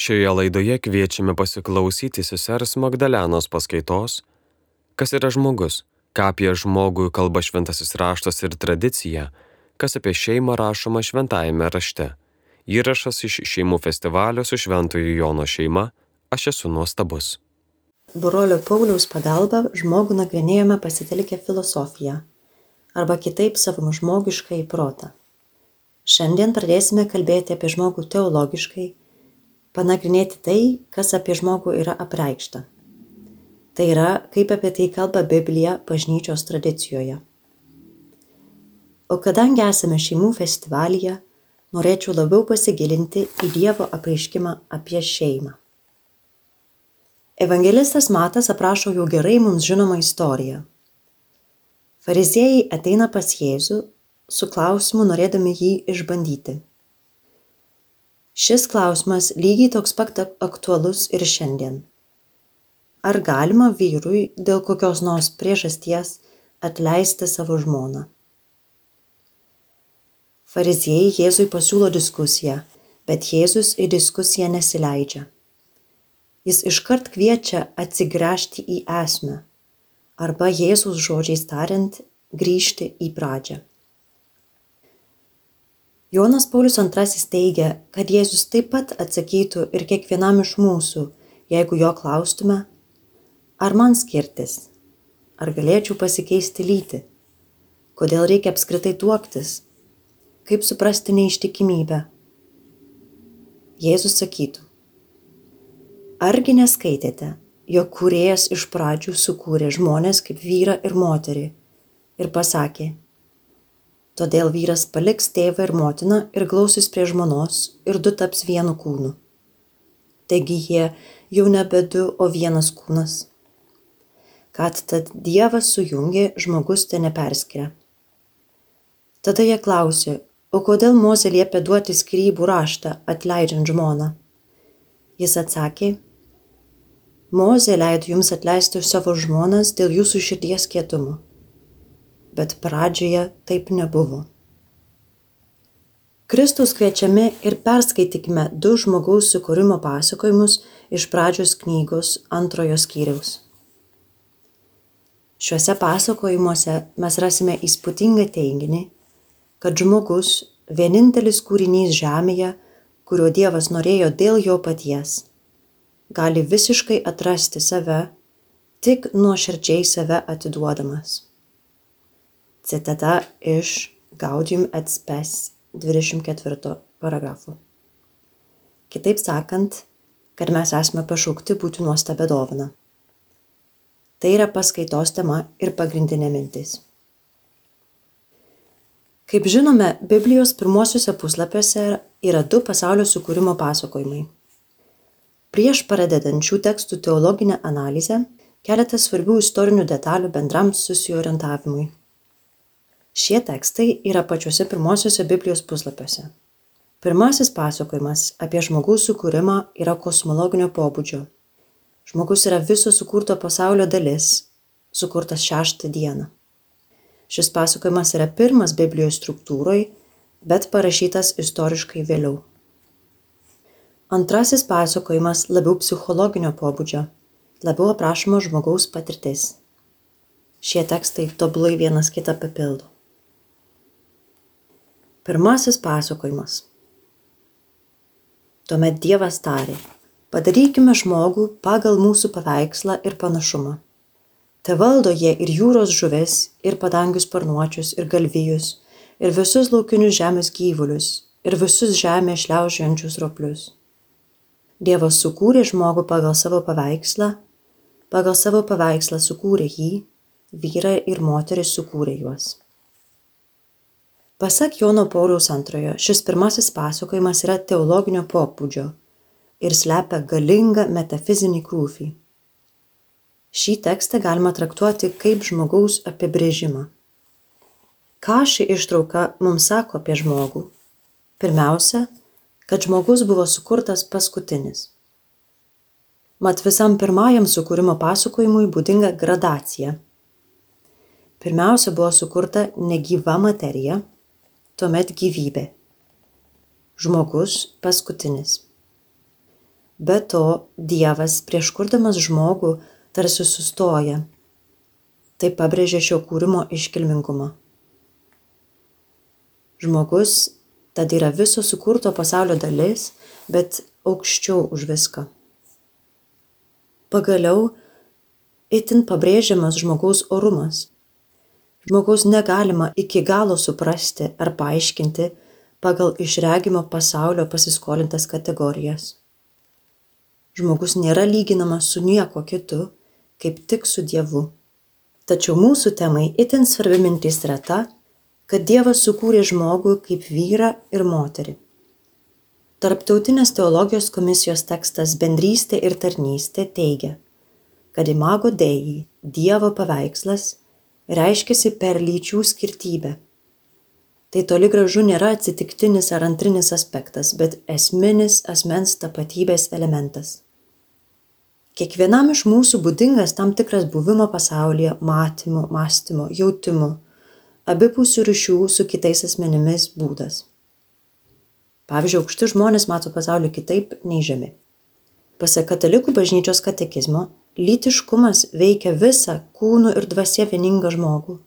Šioje laidoje kviečiame pasiklausyti sesers Magdalenos paskaitos Kas yra žmogus, ką apie žmogų kalba šventasis raštas ir tradicija, kas apie šeimą rašoma šventajame rašte. Įrašas iš šeimų festivalio su Šventojo Jono šeima Aš esu nuostabus. Brolio Pauliaus pagalba žmogų nagrinėjome pasitelkę filosofiją arba kitaip savo žmogišką į protą. Šiandien pradėsime kalbėti apie žmogų teologiškai, panagrinėti tai, kas apie žmogų yra apreikšta. Tai yra, kaip apie tai kalba Biblija bažnyčios tradicijoje. O kadangi esame šeimų festivalyje, norėčiau labiau pasigilinti į Dievo apreiškimą apie šeimą. Evangelistas Matas aprašo jau gerai mums žinomą istoriją. Fariziejai ateina pas Jėzų su klausimu norėdami jį išbandyti. Šis klausimas lygiai toks pat aktualus ir šiandien. Ar galima vyrui dėl kokios nors priežasties atleisti savo žmoną? Fariziejai Jėzui pasiūlo diskusiją, bet Jėzus į diskusiją nesileidžia. Jis iškart kviečia atsigręžti į esmę, arba Jėzus žodžiais tariant, grįžti į pradžią. Jonas Paulius II teigia, kad Jėzus taip pat atsakytų ir kiekvienam iš mūsų, jeigu jo klaustume, ar man skirtis, ar galėčiau pasikeisti lytį, kodėl reikia apskritai tuoktis, kaip suprasti neištikimybę. Jėzus sakytų, argi neskaitėte, jog kūrėjas iš pradžių sukūrė žmonės kaip vyrą ir moterį ir pasakė, todėl vyras paliks tėvą ir motiną ir glausis prie žmonos ir du taps vienu kūnu. Taigi jie jau nebe du, o vienas kūnas. Kad tad Dievas sujungė, žmogus te neperskiria. Tada jie klausė, o kodėl Mozė liepė duoti skyrybų raštą atleidžiant žmoną? Jis atsakė, Mozė leido jums atleisti savo žmonas dėl jūsų širdies kietumo. Bet pradžioje taip nebuvo. Kristus kviečiami ir perskaitykime du žmogaus sukūrimo pasakojimus iš pradžios knygos antrojo skyriaus. Šiuose pasakojimuose mes rasime įspūdingą teiginį, kad žmogus vienintelis kūrinys žemėje, kurio Dievas norėjo dėl jo paties, gali visiškai atrasti save, tik nuoširdžiai save atiduodamas. Citata iš Gaudium et Spes 24 paragrafų. Kitaip sakant, kad mes esame pašaukti būti nuostabę dovaną. Tai yra paskaitos tema ir pagrindinė mintis. Kaip žinome, Biblijos pirmuosiuose puslapiuose yra du pasaulio sukūrimo pasakojimai. Prieš pradedant šių tekstų teologinę analizę, keletas svarbių istorinių detalių bendram susiorientavimui. Šie tekstai yra pačiuose pirmosiuose Biblijos puslapiuose. Pirmasis pasakojimas apie žmogaus sukūrimą yra kosmologinio pobūdžio. Žmogus yra viso sukurto pasaulio dalis, sukurtas šeštą dieną. Šis pasakojimas yra pirmas Biblijos struktūroj, bet parašytas istoriškai vėliau. Antrasis pasakojimas labiau psichologinio pobūdžio, labiau aprašoma žmogaus patirtis. Šie tekstai tobulai vienas kitą papildo. Pirmasis pasakojimas. Tuomet Dievas tarė, padarykime žmogų pagal mūsų paveikslą ir panašumą tevaldo jie ir jūros žuvis ir padangių sparnuočius ir galvijus ir visus laukinius žemės gyvulius ir visus žemėje šliaužiojančius roplius. Dievas sukūrė žmogų pagal savo paveikslą, pagal savo paveikslą sukūrė jį, vyrą ir moterį sukūrė juos. Pasak Jono Pauliaus antrojo, šis pirmasis pasakojimas yra teologinio popūdžio ir slepia galingą metafizinį krūvį šį tekstą galima traktuoti kaip žmogaus apibrėžimą. Ką ši ištrauka mums sako apie žmogų? Pirmiausia, kad žmogus buvo sukurtas paskutinis. Mat visam pirmajam sukūrimo pasakojimui būdinga gradacija. Pirmiausia buvo sukurta negyva materija, tuomet gyvybė. Žmogus paskutinis. Be to, Dievas prieš kurdamas žmogų tarsi sustoja. Tai pabrėžia šio kūrimo iškilmingumą. Žmogus tad yra viso sukurto pasaulio dalis, bet aukščiau už viską. Pagaliau, itin pabrėžiamas žmogaus orumas. Žmogaus negalima iki galo suprasti ar paaiškinti pagal išregimo pasaulio pasiskolintas kategorijas. Žmogus nėra lyginamas su nieko kitu, kaip tik su Dievu. Tačiau mūsų temai itin svarbi mintis yra ta, kad Dievas sukūrė žmogų kaip vyrą ir moterį. Tarptautinės teologijos komisijos tekstas Bendrystė ir tarnystė teigia, kad imago dėjai, Dievo paveikslas, reiškiasi per lyčių skirtybę. Tai toli gražu nėra atsitiktinis ar antrinis aspektas, bet esminis asmens tapatybės elementas. Kiekvienam iš mūsų būdingas tam tikras buvimo pasaulyje, matymo, mąstymo, jautimo, abipusių ryšių su kitais asmenimis būdas. Pavyzdžiui, aukšti žmonės mato pasaulį kitaip nei žemi. Pasak katalikų bažnyčios katekizmo, lytiškumas veikia visą kūnų ir dvasia vieningą žmogų.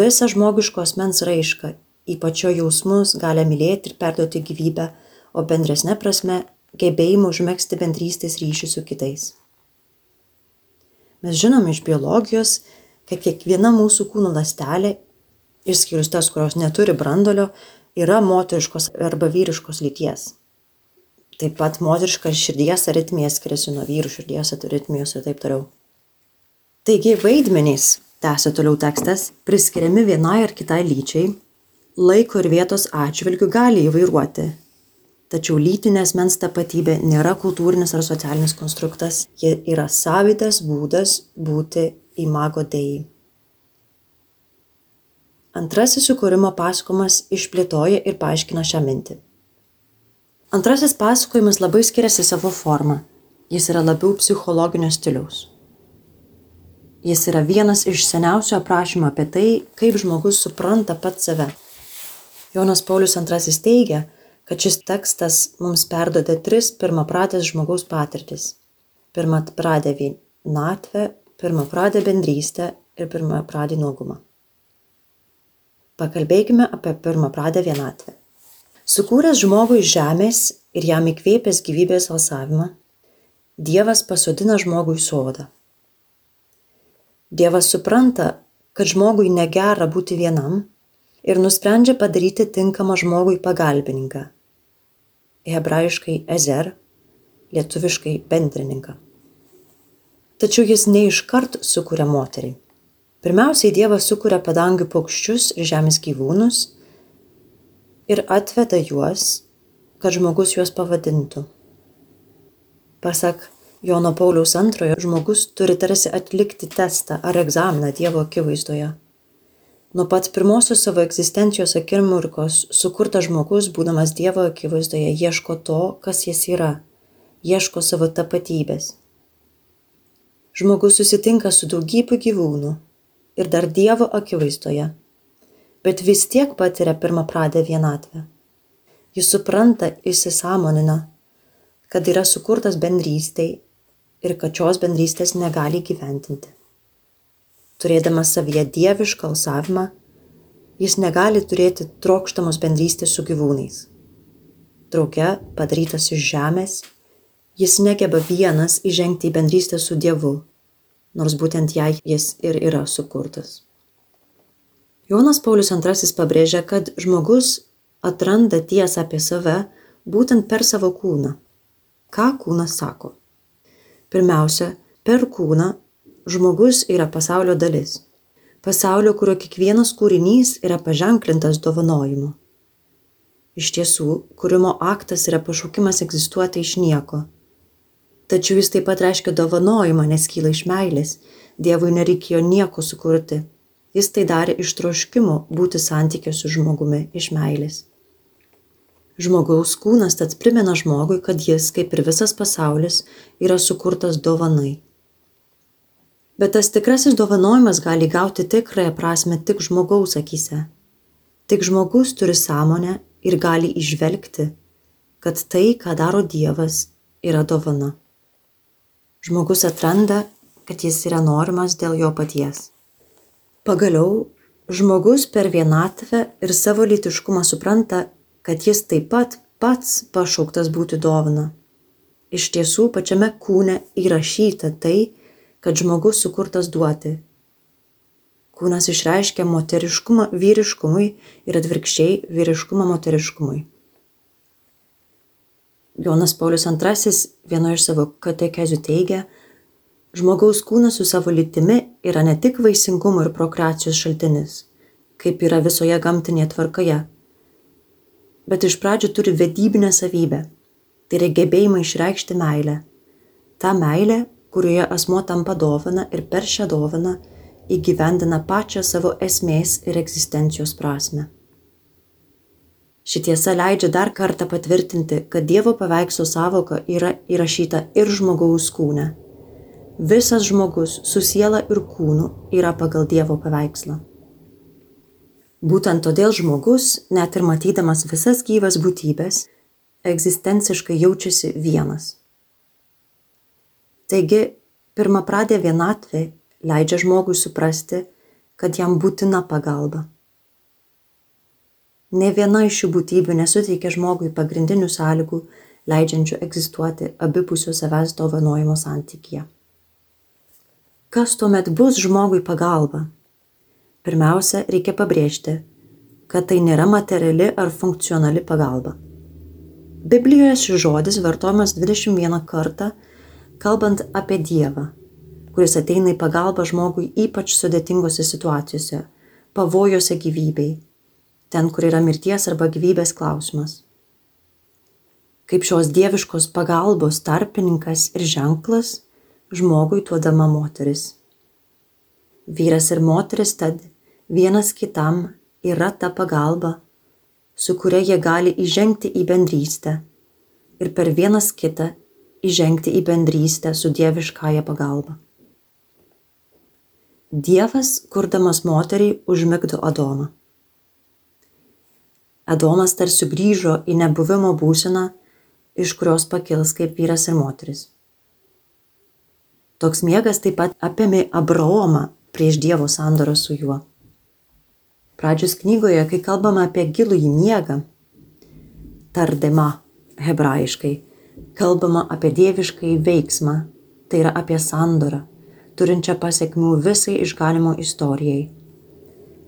Visą žmogiško asmens raišką, ypač jo jausmus, gali mylėti ir perduoti gyvybę, o bendresnė prasme - gebėjimu užmėgsti bendrystės ryšį su kitais. Mes žinome iš biologijos, kad kiekviena mūsų kūno lastelė išskyrus tas, kurios neturi brandolio, yra moteriškos arba vyriškos lyties. Taip pat moteriška širdies aritmija skiriasi nuo vyrų širdies aritmijos ir taip toliau. Taigi vaidmenys, tęsia toliau tekstas, priskiriami vienai ar kitai lyčiai, laiko ir vietos atžvilgių gali įvairuoti. Tačiau lytinės mens tapatybė nėra kultūrinis ar socialinis konstruktas, ji yra savitas būdas būti imago dėjai. Antrasis sukūrimo pasakojimas išplėtoja ir paaiškina šią mintį. Antrasis pasakojimas labai skiriasi savo formą. Jis yra labiau psichologinio stiliaus. Jis yra vienas iš seniausių aprašymų apie tai, kaip žmogus supranta pats save. Jonas Paulius II teigia, kad šis tekstas mums perdoda tris pirmapradės žmogaus patirtis. Pirmapradė vienatvę, pirmapradė bendrystę ir pirmapradį nuogumą. Pakalbėkime apie pirmapradę vienatvę. Sukūręs žmogų iš žemės ir jam įkvėpęs gyvybės alsavimą, Dievas pasodina žmogų į sodą. Dievas supranta, kad žmogui negera būti vienam ir nusprendžia padaryti tinkamą žmogui pagalbininką. Hebrajiškai ezer, lietuviškai bendrininką. Tačiau jis neiškart sukuria moterį. Pirmiausiai Dievas sukuria padangių paukščius ir žemės gyvūnus ir atveda juos, kad žmogus juos pavadintų. Pasak Jono Pauliaus antrojo, žmogus turi tarsi atlikti testą ar egzaminą Dievo akivaizdoje. Nuo pat pirmosios savo egzistencijos akimirkos sukurtas žmogus, būdamas Dievo akivaizdoje, ieško to, kas jis yra, ieško savo tapatybės. Žmogus susitinka su daugybė gyvūnų, ir dar Dievo akivaizdoje, bet vis tiek patiria pirmapradę vienatvę. Jis supranta, įsisamonina, kad yra sukurtas bendrystėj ir kad šios bendrystės negali gyventinti. Turėdamas savyje dievišką alsavimą, jis negali turėti trokštamos bendrystės su gyvūnais. Drauge, padarytas iš žemės, jis negeba vienas įžengti į bendrystę su Dievu nors būtent jai jis ir yra sukurtas. Jonas Paulius II pabrėžia, kad žmogus atranda tiesą apie save būtent per savo kūną. Ką kūnas sako? Pirmiausia, per kūną žmogus yra pasaulio dalis. Pasaulio, kurio kiekvienas kūrinys yra paženklintas dovanojimu. Iš tiesų, kūrimo aktas yra pašaukimas egzistuoti iš nieko tačiau jis taip pat reiškia dovanojimą, nes kyla iš meilės. Dievui nereikėjo nieko sukurti. Jis tai darė iš troškimo būti santykė su žmogumi iš meilės. Žmogaus kūnas tad primena žmogui, kad jis, kaip ir visas pasaulis, yra sukurtas dovanai. Bet tas tikrasis dovanojimas gali gauti tikrąją prasme tik žmogaus akise. Tik žmogus turi sąmonę ir gali išvelgti, kad tai, ką daro Dievas, yra dovana. Žmogus atranda, kad jis yra norimas dėl jo paties. Pagaliau, žmogus per vienatvę ir savo lytiškumą supranta, kad jis taip pat pats pašauktas būti dovana. Iš tiesų, pačiame kūne įrašyta tai, kad žmogus sukurtas duoti. Kūnas išreiškia moteriškumą vyriškumui ir atvirkščiai vyriškumą moteriškumui. Jonas Paulius II vienoje iš savo katekezių teigia, žmogaus kūnas su savo lytimi yra ne tik vaisingumo ir prokreacijos šaltinis, kaip yra visoje gamtinėje tvarkoje, bet iš pradžių turi vedybinę savybę, tai yra gebėjimą išreikšti meilę. Ta meilė, kurioje asmo tampa dovana ir per šią dovaną įgyvendina pačią savo esmės ir egzistencijos prasme. Ši tiesa leidžia dar kartą patvirtinti, kad Dievo paveikslo savoka yra įrašyta ir žmogaus kūne. Visas žmogus su siela ir kūnu yra pagal Dievo paveikslą. Būtent todėl žmogus, net ir matydamas visas gyvas būtybės, egzistenciškai jaučiasi vienas. Taigi, pirmą pradė vienatvė leidžia žmogui suprasti, kad jam būtina pagalba. Nė viena iš šių būtybių nesuteikia žmogui pagrindinių sąlygų, leidžiančių egzistuoti abipusio savęs dovanojimo santykyje. Kas tuomet bus žmogui pagalba? Pirmiausia, reikia pabrėžti, kad tai nėra materiali ar funkcionali pagalba. Biblijoje šis žodis vartojamas 21 kartą, kalbant apie Dievą, kuris ateina į pagalbą žmogui ypač sudėtingose situacijose, pavojose gyvybei ten, kur yra mirties arba gyvybės klausimas. Kaip šios dieviškos pagalbos tarpininkas ir ženklas žmogui duodama moteris. Vyras ir moteris tad vienas kitam yra ta pagalba, su kuria jie gali įžengti į bendrystę ir per vienas kitą įžengti į bendrystę su dieviškąja pagalba. Dievas, kurdamas moterį, užmigdo Adomą. Adomas tarsi grįžo į nebuvimo būseną, iš kurios pakils kaip vyras ir moteris. Toks miegas taip pat apėmė Abraomą prieš Dievo sandorą su juo. Pradžios knygoje, kai kalbama apie gilų į miegą, tardema hebrajiškai, kalbama apie dieviškai veiksmą, tai yra apie sandorą, turinčią pasiekmių visai išgalimo istorijai.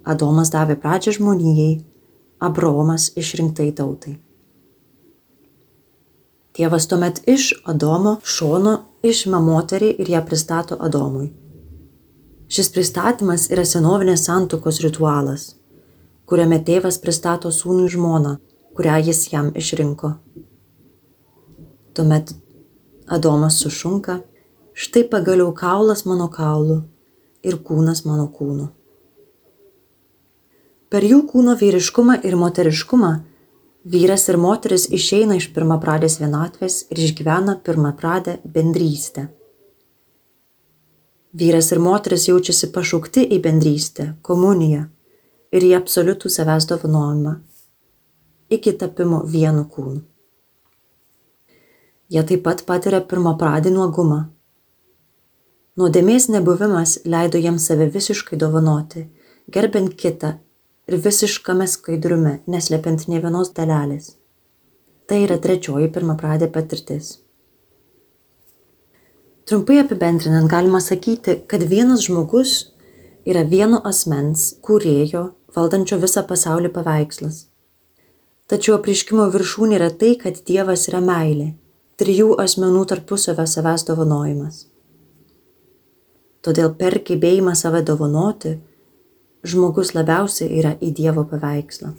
Adomas davė pradžią žmonijai, Abraomas išrinktai tautai. Tėvas tuomet iš Adomo šono išima moterį ir ją pristato Adomui. Šis pristatymas yra senovinės santokos ritualas, kuriame tėvas pristato sūnų žmoną, kurią jis jam išrinko. Tuomet Adomas sušunka, štai pagaliau kaulas mano kaulu ir kūnas mano kūnu. Per jų kūno vyriškumą ir moteriškumą vyras ir moteris išeina iš pirmapradės vienatvės ir išgyvena pirmapradę bendrystę. Vyras ir moteris jaučiasi pašaukti į bendrystę, komuniją ir į absoliutų savęs dovanojimą, iki tapimo vienu kūnu. Jie taip pat patiria pirmapradį nuogumą. Nuodėmės nebuvimas leido jiems save visiškai dovanoti, gerbent kitą ir visiškame skaidrume, neslepiant ne vienos dalelės. Tai yra trečioji pirmapradė patirtis. Trumpai apibendrinant galima sakyti, kad vienas žmogus yra vieno asmens, kūrėjo, valdančio visą pasaulį paveikslas. Tačiau apriškimo viršūnė yra tai, kad Dievas yra meilė, trijų asmenų tarpusavio savęs dovanojimas. Todėl per gebėjimą save dovanoti, žmogus labiausiai yra į Dievo paveikslą.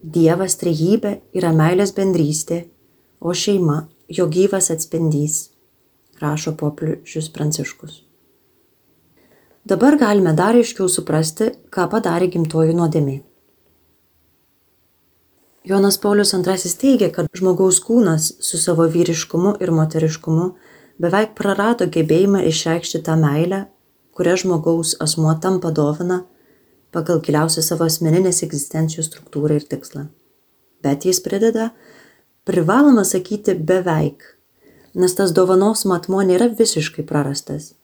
Dievas trejybė yra meilės bendrystė, o šeima jo gyvas atspindys, rašo popiežius Pranciškus. Dabar galime dar aiškiau suprasti, ką padarė gimtoji nuodėmė. Jonas Paulius II teigia, kad žmogaus kūnas su savo vyriškumu ir moteriškumu beveik prarado gebėjimą išreikšti tą meilę, kuria žmogaus asmuo tampa dovana pagal giliausią savo asmeninės egzistencijos struktūrą ir tikslą. Bet jis prideda, privaloma sakyti beveik, nes tas dovanos matmo nėra visiškai prarastas.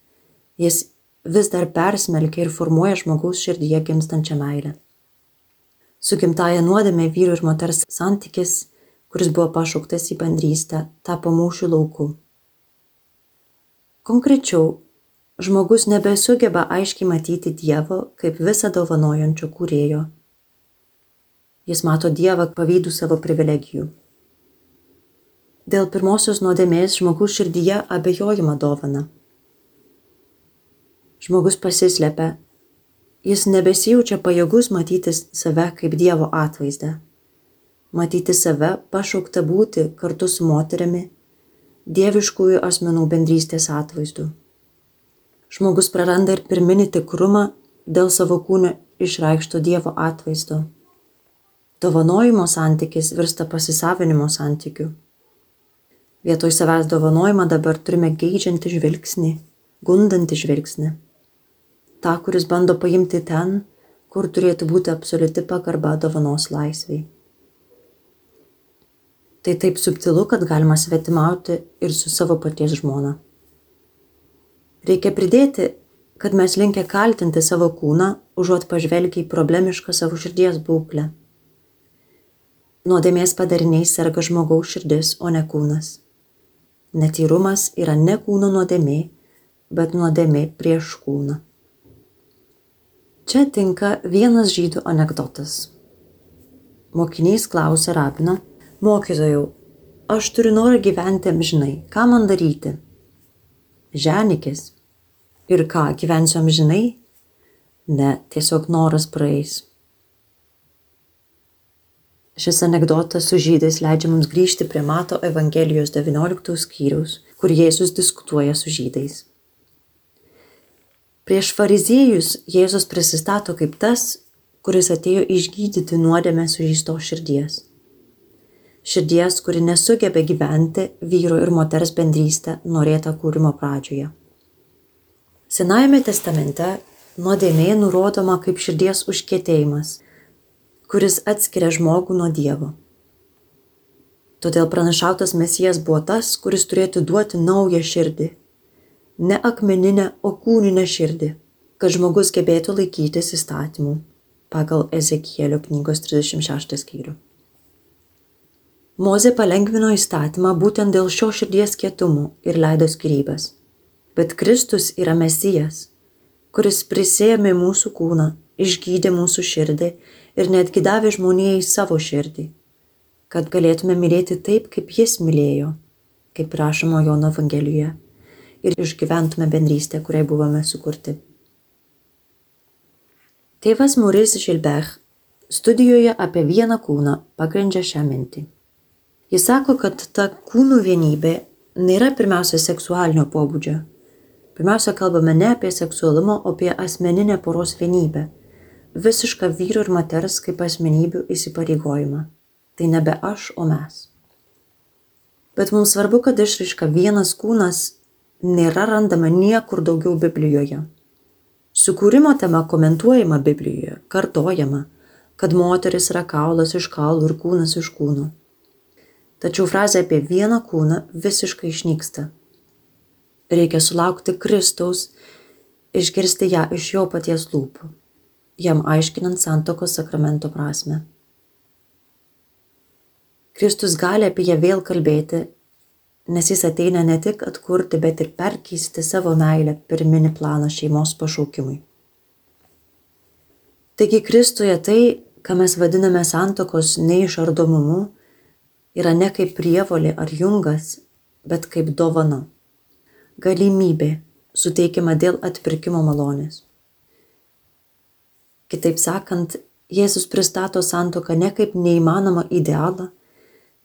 Jis vis dar persmelkia ir formuoja žmogaus širdyje gimstančią meilę. Su gimtaja nuodėmė vyru ir moters santykis, kuris buvo pašauktas į bendrystę, tapo mūšių lauku. Konkrečiau, žmogus nebesugeba aiškiai matyti Dievo kaip visą dovanojančio kūrėjo. Jis mato Dievą pavydų savo privilegijų. Dėl pirmosios nuodėmės žmogus širdyje abejojama dovana. Žmogus pasislepia, jis nebesijaučia pajėgus matyti save kaip Dievo atvaizdą. Matyti save pašaukta būti kartu su moterimi, dieviškųjų asmenų bendrystės atvaizdu. Žmogus praranda ir pirminį tikrumą dėl savo kūnio išreikšto Dievo atvaizdo. Dovanojimo santykis virsta pasisavinimo santykiu. Vietoj savęs dovanojimą dabar turime geidžiantį žvilgsnį, gundantį žvilgsnį. Ta, kuris bando paimti ten, kur turėtų būti absoliuti pagarba dovanos laisviai. Tai taip subtilu, kad galima svetimauti ir su savo paties žmona. Reikia pridėti, kad mes linkę kaltinti savo kūną, užuot pažvelgia į problemišką savo širdies būklę. Nuodėmės padariniais serga žmogaus širdis, o ne kūnas. Netyrumas yra ne kūno nuodėmė, bet nuodėmė prieš kūną. Čia tinka vienas žydų anegdotas. Mokinys klausė rabino, mokytojau, aš turiu norą gyventi amžinai, ką man daryti? Ženikis. Ir ką, gyvensiu amžinai? Ne, tiesiog noras praeis. Šis anegdotas su žydais leidžia mums grįžti prie Mato Evangelijos 19 skyriaus, kur Jėzus diskutuoja su žydais. Prieš fariziejus Jėzus prisistato kaip tas, kuris atėjo išgydyti nuodėmę sužysto širdies. Širdies, kuri nesugeba gyventi vyro ir moters bendrystę norėtą kūrimo pradžioje. Senajame testamente nuodėmė nurodoma kaip širdies užkėtėjimas kuris atskiria žmogų nuo Dievo. Todėl pranašautas Mesijas buvo tas, kuris turėtų duoti naują širdį. Ne akmeninę, o kūninę širdį, kad žmogus gebėtų laikytis įstatymų pagal Ezekielio knygos 36 skyrių. Moze palengvino įstatymą būtent dėl šio širdies kietumų ir leido skirybas. Bet Kristus yra Mesijas, kuris prisėmė mūsų kūną, išgydė mūsų širdį ir netgi davė žmonijai savo širdį, kad galėtume mylėti taip, kaip jis mylėjo, kaip rašoma Jono Evangelijoje, ir išgyventume bendrystę, kuriai buvome sukurti. Tėvas Maurice Gilbert studijoje apie vieną kūną pagrindžia šią mintį. Jis sako, kad ta kūnų vienybė nėra pirmiausia seksualinio pobūdžio. Pirmiausia, kalbame ne apie seksualumą, o apie asmeninę poros vienybę visišką vyro ir moters kaip asmenybių įsipareigojimą. Tai nebe aš, o mes. Bet mums svarbu, kad išraiška vienas kūnas nėra randama niekur daugiau Biblijoje. Sukūrimo tema komentuojama Biblijoje, kartojama, kad moteris yra kaulas iš kaulų ir kūnas iš kūno. Tačiau frazė apie vieną kūną visiškai išnyksta. Reikia sulaukti Kristaus, išgirsti ją iš jo paties lūpų jam aiškinant santokos sakramento prasme. Kristus gali apie ją vėl kalbėti, nes jis ateina ne tik atkurti, bet ir perkeisti savo meilę pirminį planą šeimos pašaukimui. Taigi Kristuje tai, ką mes vadiname santokos neišardomumu, yra ne kaip prievolė ar jungas, bet kaip dovana. Galimybė suteikiama dėl atpirkimo malonės. Kitaip sakant, Jėzus pristato santoką ne kaip neįmanomą idealą,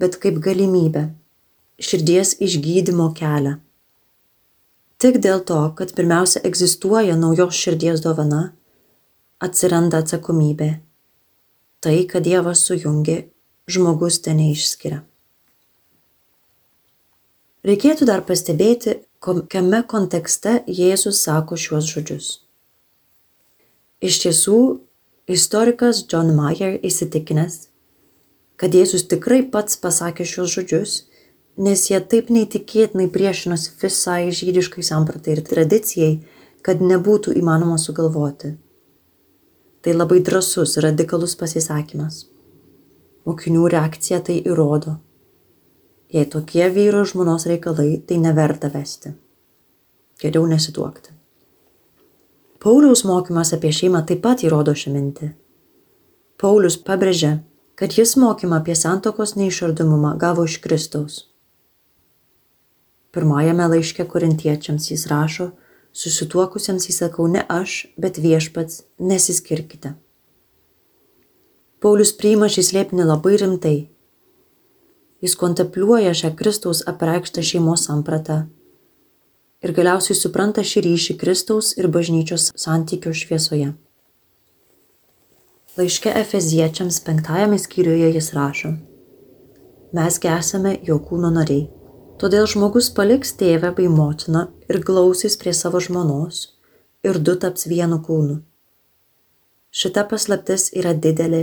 bet kaip galimybę, širdies išgydymo kelią. Tik dėl to, kad pirmiausia egzistuoja naujos širdies dovana, atsiranda atsakomybė. Tai, kad Dievas sujungia, žmogus ten neišskiria. Reikėtų dar pastebėti, kokiame kontekste Jėzus sako šiuos žodžius. Iš tiesų, istorikas John Mayer įsitikinęs, kad Jėzus tikrai pats pasakė šios žodžius, nes jie taip neįtikėtinai priešinosi visai žydiškai sampratai ir tradicijai, kad nebūtų įmanoma sugalvoti. Tai labai drasus, radikalus pasisakymas. Mokinių reakcija tai įrodo. Jei tokie vyro žmonos reikalai, tai neverta vesti. Geriau nesituokti. Pauliaus mokymas apie šeimą taip pat įrodo šią mintį. Paulius pabrėžia, kad jis mokymą apie santokos neišardumumą gavo iš Kristaus. Pirmajame laiške korintiečiams jis rašo, susituokusiems įsakau ne aš, bet viešpats, nesiskirkite. Paulius priima šį slėpinį labai rimtai. Jis kontempliuoja šią Kristaus apreikštą šeimos sampratą ir galiausiai supranta šį ryšį Kristaus ir bažnyčios santykio šviesoje. Laiške Efeziečiams penktajame skyriuje jis rašo, Mesgi esame jo kūno nariai. Todėl žmogus paliks tėvę bei motiną ir glausys prie savo žmonos, ir du taps vienu kūnu. Šita paslaptis yra didelė.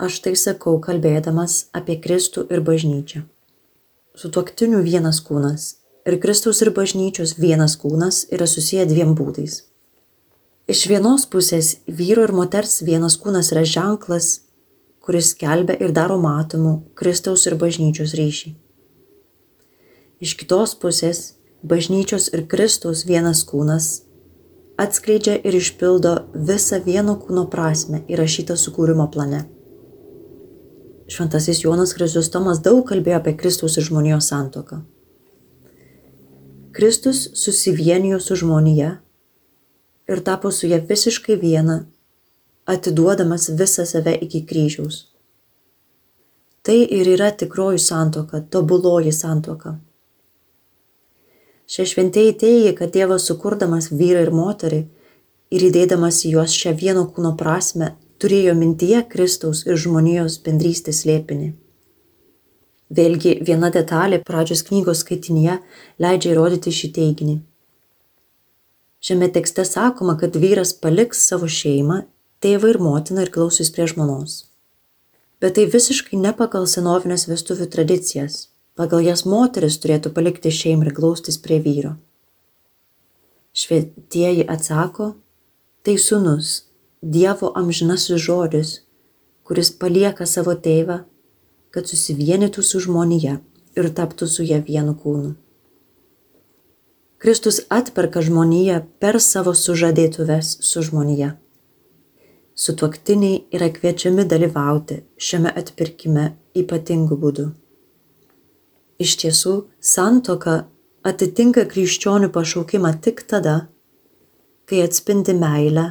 Aš tai sakau kalbėdamas apie Kristų ir bažnyčią. Su tuoktiniu vienas kūnas ir Kristaus ir bažnyčios vienas kūnas yra susiję dviem būdais. Iš vienos pusės vyro ir moters vienas kūnas yra ženklas, kuris skelbia ir daro matomu Kristaus ir bažnyčios ryšį. Iš kitos pusės bažnyčios ir Kristaus vienas kūnas atskleidžia ir išpildo visą vieno kūno prasme įrašytą sukūrimo plane. Šventasis Jonas Christomas daug kalbėjo apie Kristaus ir žmonijos santoką. Kristus susivienijo su žmonija ir tapo su ją visiškai viena, atiduodamas visą save iki kryžiaus. Tai ir yra tikroji santoka, tobuloji santoka. Šie šventieji teigia, kad Dievas sukurdamas vyrą ir moterį ir įdėdamas į juos šią vieno kūno prasme, turėjo mintyje Kristaus ir žmonijos bendrystės lėpinį. Vėlgi viena detalė pradžios knygos skaitinyje leidžia įrodyti šį teiginį. Šiame tekste sakoma, kad vyras paliks savo šeimą, tėvą ir motiną ir klausys prie žmonos. Bet tai visiškai ne pagal senovinės vestuvių tradicijas Pagal jas moteris turėtų palikti šeimą ir glaustis prie vyro. Švietieji atsako, tai sunus, Dievo amžinasis žodis, kuris palieka savo tėvą, kad susivienytų su žmonija ir taptų su ją vienu kūnu. Kristus atperka žmoniją per savo sužadėtuves su žmonija. Sutuoktiniai yra kviečiami dalyvauti šiame atpirkime ypatingu būdu. Iš tiesų, santoka atitinka krikščionių pašaukimą tik tada, kai atspindi meilę,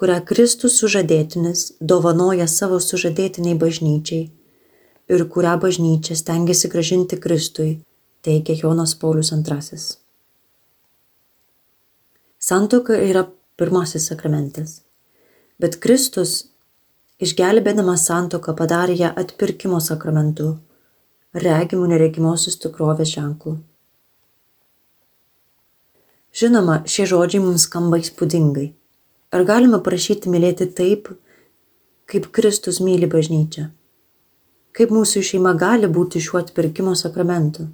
kurią Kristus sužadėtinis dovanoja savo sužadėtiniai bažnyčiai ir kurią bažnyčia stengiasi gražinti Kristui, teigia Jonas Paulius II. Santoka yra pirmasis sakramentas, bet Kristus, išgelbėdamas santoką, padarė ją atpirkimo sakramentu regimų neregimosios tikrovės ženklų. Žinoma, šie žodžiai mums skamba įspūdingai. Ar galima prašyti mylėti taip, kaip Kristus myli bažnyčią? Kaip mūsų šeima gali būti šiuo atpirkimo sakramentu?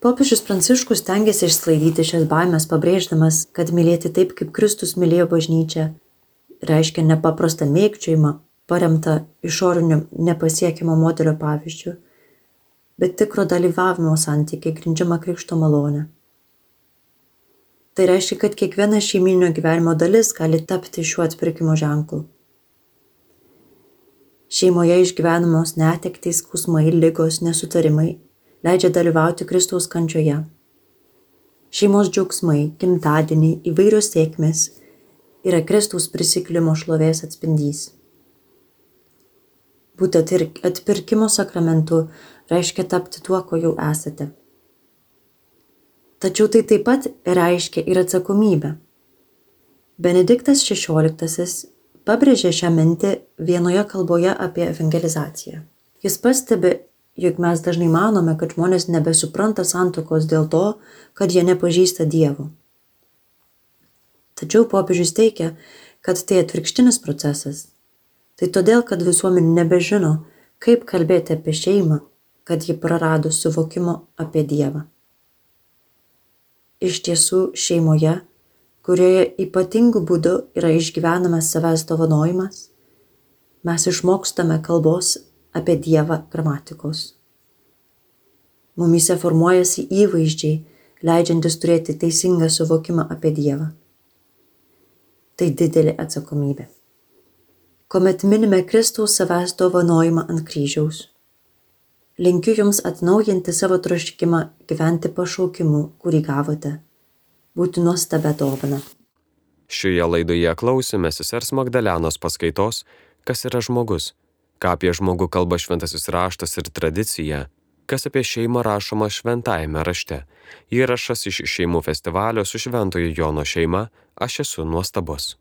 Popiežius Pranciškus tengiasi išsklaidyti šias baimės, pabrėždamas, kad mylėti taip, kaip Kristus mylėjo bažnyčią, reiškia nepaprastą mėgčiojimą, paremtą išoriniu nepasiekimo modelio pavyzdžiu bet tikro dalyvavimo santykiai grindžiama krikšto malone. Tai reiškia, kad kiekviena šeiminio gyvenimo dalis gali tapti šiuo atpirkimo ženklu. Šeimoje išgyvenamos netektys, kusmai, lygos, nesutarimai leidžia dalyvauti Kristaus kančioje. Šeimos džiaugsmai, gimtadieniai, įvairios sėkmės yra Kristaus prisikėlimo šlovės atspindys. Būti atpirkimo sakramentu reiškia tapti tuo, ko jau esate. Tačiau tai taip pat reiškia ir atsakomybę. Benediktas XVI pabrėžė šią mintį vienoje kalboje apie evangelizaciją. Jis pastebi, jog mes dažnai manome, kad žmonės nebesupranta santokos dėl to, kad jie nepažįsta Dievo. Tačiau popiežius teikia, kad tai atvirkštinis procesas. Tai todėl, kad visuomenė nebežino, Kaip kalbėti apie šeimą, kad ji prarado suvokimo apie Dievą? Iš tiesų, šeimoje, kurioje ypatingu būdu yra išgyvenamas savęs dovanojimas, mes išmokstame kalbos apie Dievą gramatikos. Mumise formuojasi įvaizdžiai, leidžiantis turėti teisingą suvokimą apie Dievą. Tai didelė atsakomybė. Komet minime Kristaus savęs dovanojimą ant kryžiaus. Linkiu Jums atnaujinti savo troškimą gyventi pašaukimu, kurį gavote. Būti nuostabę dovana. Šioje laidoje klausėme sesers Magdalenos paskaitos, kas yra žmogus, ką apie žmogų kalba šventasis raštas ir tradicija kas apie šeimą rašoma šventajame rašte. Įrašas iš šeimų festivalio su Šventojo Jono šeima Aš esu nuostabus.